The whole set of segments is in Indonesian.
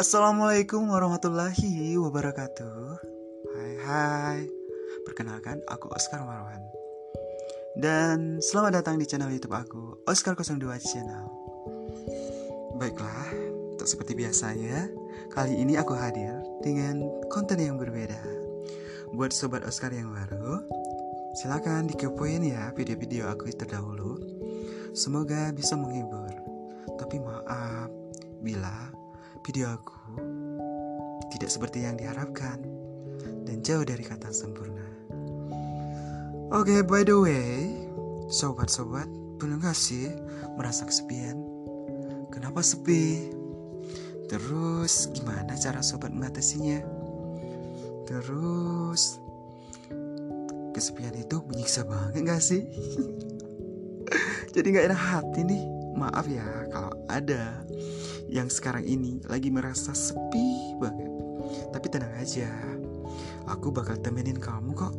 Assalamualaikum warahmatullahi wabarakatuh. Hai hai. Perkenalkan aku Oscar Marwan. Dan selamat datang di channel youtube aku Oscar 02 Channel. Baiklah, tak seperti biasanya Kali ini aku hadir dengan konten yang berbeda. Buat sobat Oscar yang baru Silahkan dikepoin ya video-video aku terdahulu. Semoga bisa menghibur. Tapi maaf Bila video aku tidak seperti yang diharapkan dan jauh dari kata sempurna. Oke, okay, by the way, sobat-sobat, belum gak sih merasa kesepian? Kenapa sepi? Terus gimana cara sobat mengatasinya? Terus kesepian itu menyiksa banget gak sih? Jadi gak enak hati nih. Maaf ya kalau ada yang sekarang ini lagi merasa sepi banget. Tapi tenang aja, aku bakal temenin kamu kok.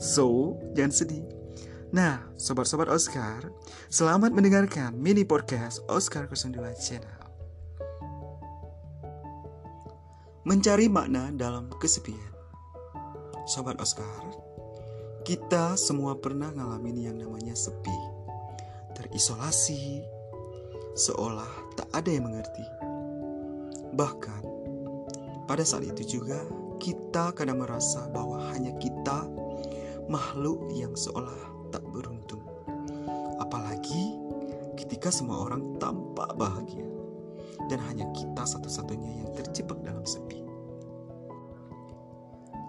So jangan sedih. Nah, sobat-sobat Oscar, selamat mendengarkan mini podcast Oscar 02 Channel. Mencari makna dalam kesepian. Sobat Oscar, kita semua pernah ngalamin yang namanya sepi. Terisolasi, seolah tak ada yang mengerti. Bahkan, pada saat itu juga kita kadang merasa bahwa hanya kita makhluk yang seolah tak beruntung. Apalagi ketika semua orang tampak bahagia dan hanya kita satu-satunya yang terjebak dalam sepi.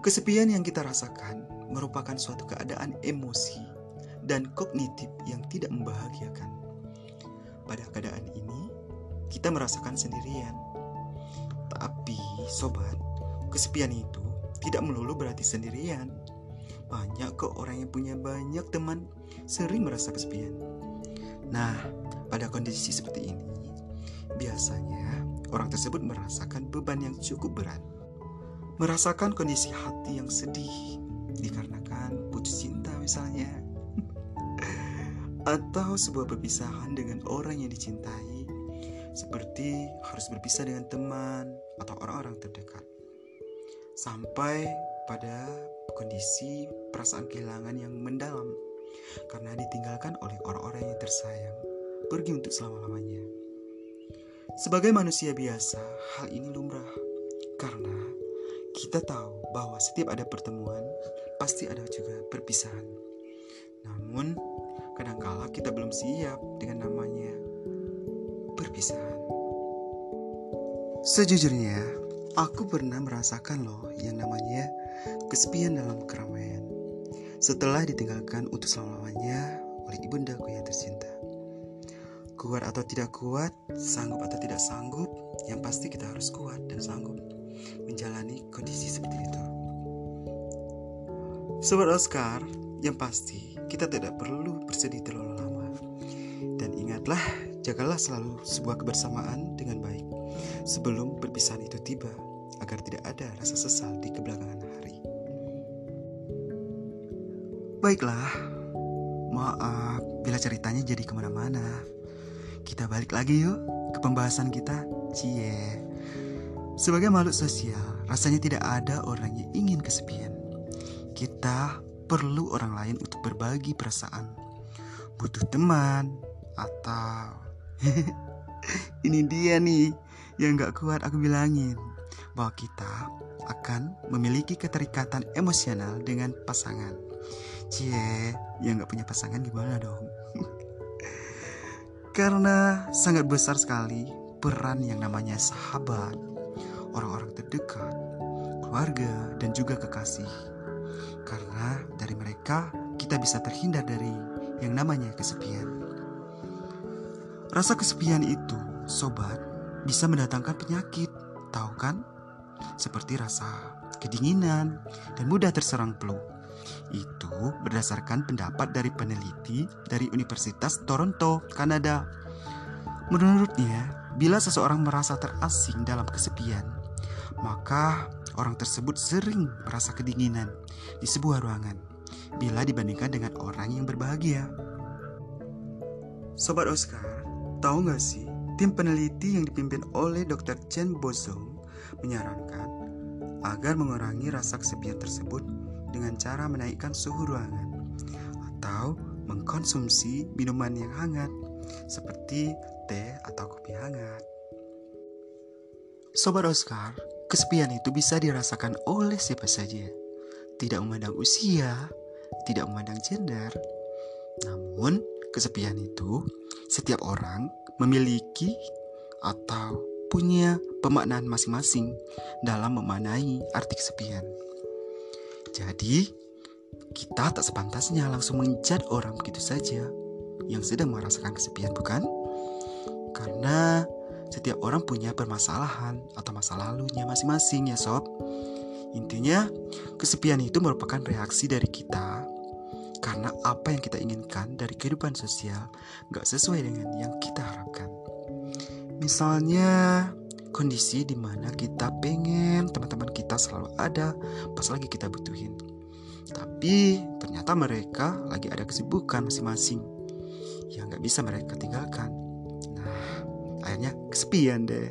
Kesepian yang kita rasakan merupakan suatu keadaan emosi dan kognitif yang tidak membahagiakan. Pada keadaan ini, kita merasakan sendirian. Tapi, sobat, kesepian itu tidak melulu berarti sendirian. Banyak kok orang yang punya banyak teman sering merasa kesepian. Nah, pada kondisi seperti ini, biasanya orang tersebut merasakan beban yang cukup berat. Merasakan kondisi hati yang sedih dikarenakan putus cinta misalnya. Atau sebuah perpisahan dengan orang yang dicintai seperti harus berpisah dengan teman atau orang-orang terdekat, sampai pada kondisi perasaan kehilangan yang mendalam karena ditinggalkan oleh orang-orang yang tersayang pergi untuk selama-lamanya. Sebagai manusia biasa, hal ini lumrah karena kita tahu bahwa setiap ada pertemuan pasti ada juga perpisahan. Namun, kadangkala kita belum siap dengan namanya perpisahan. Sejujurnya, aku pernah merasakan loh yang namanya kesepian dalam keramaian. Setelah ditinggalkan untuk selama-lamanya oleh ibundaku yang tercinta. Kuat atau tidak kuat, sanggup atau tidak sanggup, yang pasti kita harus kuat dan sanggup menjalani kondisi seperti itu. Sobat Oscar, yang pasti kita tidak perlu bersedih terlalu lama. Dan ingatlah, jagalah selalu sebuah kebersamaan dengan baik sebelum perpisahan itu tiba agar tidak ada rasa sesal di kebelakangan hari. Baiklah, maaf bila ceritanya jadi ke mana-mana. Kita balik lagi yuk ke pembahasan kita. Cie. Sebagai makhluk sosial, rasanya tidak ada orang yang ingin kesepian. Kita perlu orang lain untuk berbagi perasaan. Butuh teman atau ini dia nih yang gak kuat aku bilangin bahwa kita akan memiliki keterikatan emosional dengan pasangan. Cie, yang gak punya pasangan gimana dong? Karena sangat besar sekali peran yang namanya sahabat, orang-orang terdekat, keluarga, dan juga kekasih. Karena dari mereka kita bisa terhindar dari yang namanya kesepian. Rasa kesepian itu, sobat, bisa mendatangkan penyakit, tahu kan? Seperti rasa kedinginan dan mudah terserang flu. Itu berdasarkan pendapat dari peneliti dari Universitas Toronto, Kanada. Menurutnya, bila seseorang merasa terasing dalam kesepian, maka orang tersebut sering merasa kedinginan di sebuah ruangan bila dibandingkan dengan orang yang berbahagia. Sobat Oscar, tahu gak sih tim peneliti yang dipimpin oleh Dr. Chen Bozong menyarankan agar mengurangi rasa kesepian tersebut dengan cara menaikkan suhu ruangan atau mengkonsumsi minuman yang hangat seperti teh atau kopi hangat. Sobat Oscar, kesepian itu bisa dirasakan oleh siapa saja. Tidak memandang usia, tidak memandang gender. Namun, kesepian itu setiap orang memiliki atau punya pemaknaan masing-masing dalam memanai arti kesepian. Jadi, kita tak sepantasnya langsung menjat orang begitu saja yang sedang merasakan kesepian, bukan? Karena setiap orang punya permasalahan atau masa lalunya masing-masing ya sob. Intinya, kesepian itu merupakan reaksi dari kita karena apa yang kita inginkan dari kehidupan sosial gak sesuai dengan yang kita harapkan. Misalnya, kondisi di mana kita pengen teman-teman kita selalu ada pas lagi kita butuhin. Tapi ternyata mereka lagi ada kesibukan masing-masing yang gak bisa mereka tinggalkan. Akhirnya kesepian deh.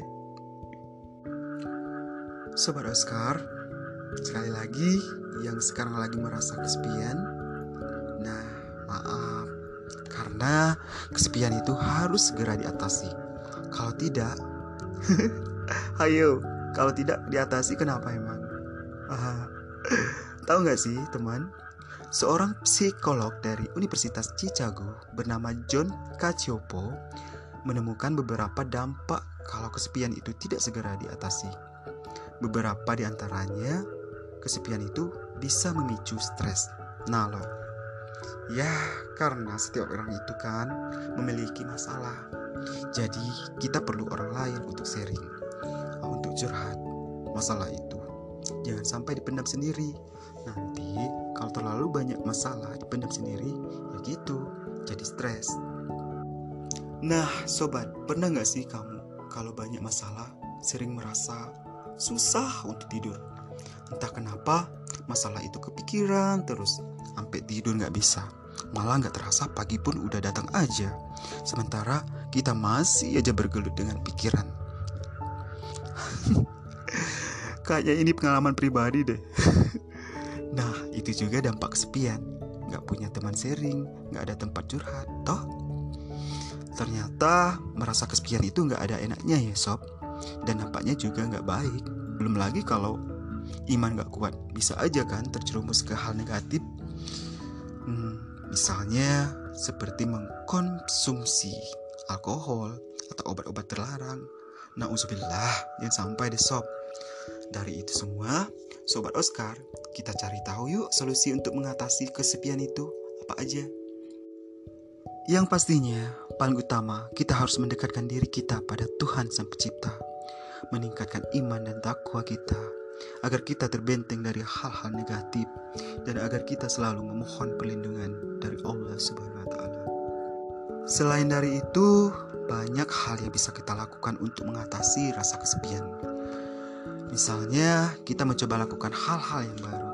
Sobat Oscar, sekali lagi yang sekarang lagi merasa kesepian, nah maaf, karena kesepian itu harus segera diatasi. Kalau tidak, ayo, kalau tidak diatasi kenapa emang? Tahu nggak sih teman? Seorang psikolog dari Universitas Chicago bernama John Cacioppo menemukan beberapa dampak kalau kesepian itu tidak segera diatasi. Beberapa di antaranya, kesepian itu bisa memicu stres. Nah loh, ya karena setiap orang itu kan memiliki masalah. Jadi kita perlu orang lain untuk sharing, untuk curhat masalah itu. Jangan sampai dipendam sendiri. Nanti kalau terlalu banyak masalah dipendam sendiri, ya gitu, jadi stres. Nah, sobat, pernah nggak sih kamu kalau banyak masalah sering merasa susah untuk tidur? Entah kenapa masalah itu kepikiran terus sampai tidur nggak bisa. Malah nggak terasa pagi pun udah datang aja. Sementara kita masih aja bergelut dengan pikiran. Kayaknya ini pengalaman pribadi deh. nah, itu juga dampak kesepian. Nggak punya teman sharing, nggak ada tempat curhat, toh Ternyata merasa kesepian itu nggak ada enaknya ya sob. Dan nampaknya juga nggak baik. Belum lagi kalau iman nggak kuat Bisa aja kan terjerumus ke hal negatif. Hmm, Misalnya seperti mengkonsumsi alkohol atau obat-obat terlarang. Nah usubillah jangan sampai deh sob. Dari itu semua Sobat Oscar kita cari tahu yuk solusi untuk mengatasi kesepian itu. Apa aja yang pastinya, paling utama, kita harus mendekatkan diri kita pada Tuhan Sang Pencipta, meningkatkan iman dan takwa kita, agar kita terbenteng dari hal-hal negatif, dan agar kita selalu memohon perlindungan dari Allah Subhanahu wa Ta'ala. Selain dari itu, banyak hal yang bisa kita lakukan untuk mengatasi rasa kesepian. Misalnya, kita mencoba lakukan hal-hal yang baru.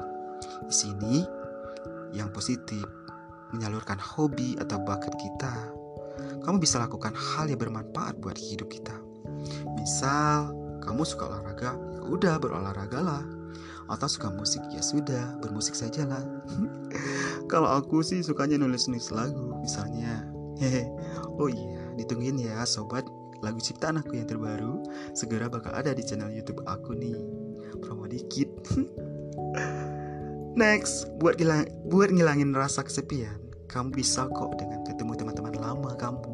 Di sini, yang positif menyalurkan hobi atau bakat kita, kamu bisa lakukan hal yang bermanfaat buat hidup kita. Misal, kamu suka olahraga, ya udah berolahraga lah. Atau suka musik, ya sudah, bermusik saja lah. Kalau aku sih sukanya nulis-nulis lagu, misalnya. Hehe. Oh iya, ditungguin ya sobat lagu ciptaan aku yang terbaru segera bakal ada di channel YouTube aku nih. Promo dikit. Next, buat ngilang, buat ngilangin rasa kesepian, kamu bisa kok dengan ketemu teman-teman lama kamu,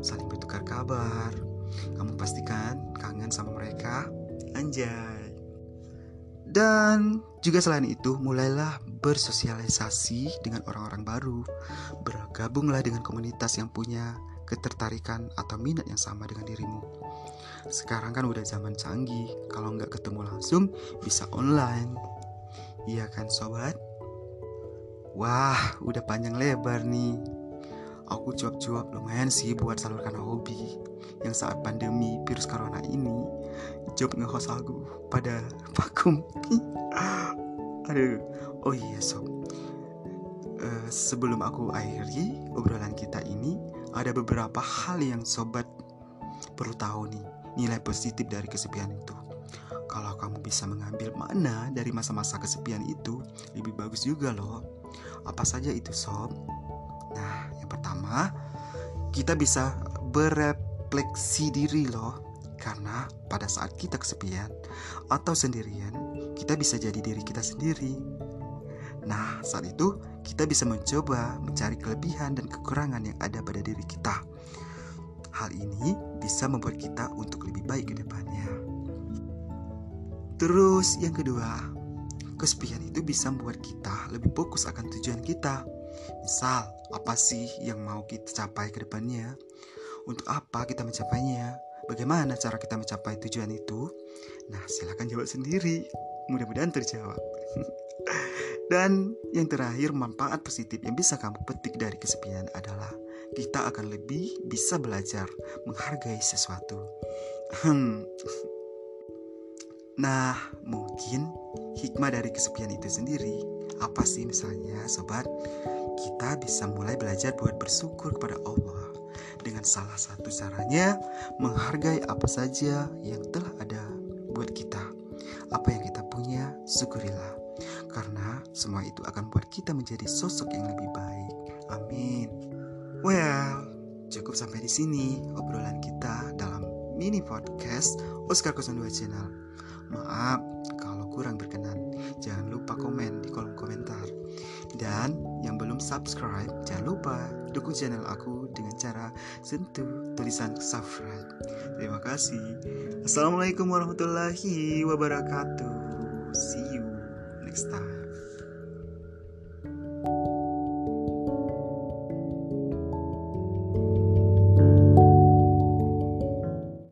saling bertukar kabar. Kamu pastikan kangen sama mereka, anjay. Dan juga selain itu, mulailah bersosialisasi dengan orang-orang baru. Bergabunglah dengan komunitas yang punya ketertarikan atau minat yang sama dengan dirimu. Sekarang kan udah zaman canggih, kalau nggak ketemu langsung bisa online. Iya kan sobat? Wah, udah panjang lebar nih. Aku cuap-cuap lumayan sih buat salurkan hobi yang saat pandemi virus corona ini job nge-host aku pada vakum. Aduh, oh iya sob. Uh, sebelum aku akhiri obrolan kita ini, ada beberapa hal yang sobat perlu tahu nih nilai positif dari kesepian itu. Kalau kamu bisa mengambil makna dari masa-masa kesepian itu, lebih bagus juga loh. Apa saja itu sob? Nah, yang pertama, kita bisa berefleksi diri loh. Karena pada saat kita kesepian atau sendirian, kita bisa jadi diri kita sendiri. Nah, saat itu kita bisa mencoba mencari kelebihan dan kekurangan yang ada pada diri kita. Hal ini bisa membuat kita untuk lebih baik ke depannya. Terus yang kedua, kesepian itu bisa membuat kita lebih fokus akan tujuan kita. Misal, apa sih yang mau kita capai ke depannya? Untuk apa kita mencapainya? Bagaimana cara kita mencapai tujuan itu? Nah, silahkan jawab sendiri. Mudah-mudahan terjawab. Dan yang terakhir, manfaat positif yang bisa kamu petik dari kesepian adalah kita akan lebih bisa belajar menghargai sesuatu. Hmm. Nah, mungkin hikmah dari kesepian itu sendiri apa sih misalnya, sobat? Kita bisa mulai belajar buat bersyukur kepada Allah dengan salah satu caranya menghargai apa saja yang telah ada buat kita. Apa yang kita punya, syukurilah. Karena semua itu akan membuat kita menjadi sosok yang lebih baik. Amin. Well, cukup sampai di sini obrolan kita dalam mini podcast Oscar 02 Channel. Maaf kalau kurang berkenan. Jangan lupa komen di kolom komentar. Dan yang belum subscribe, jangan lupa dukung channel aku dengan cara sentuh tulisan subscribe. Terima kasih. Assalamualaikum warahmatullahi wabarakatuh. See you next time.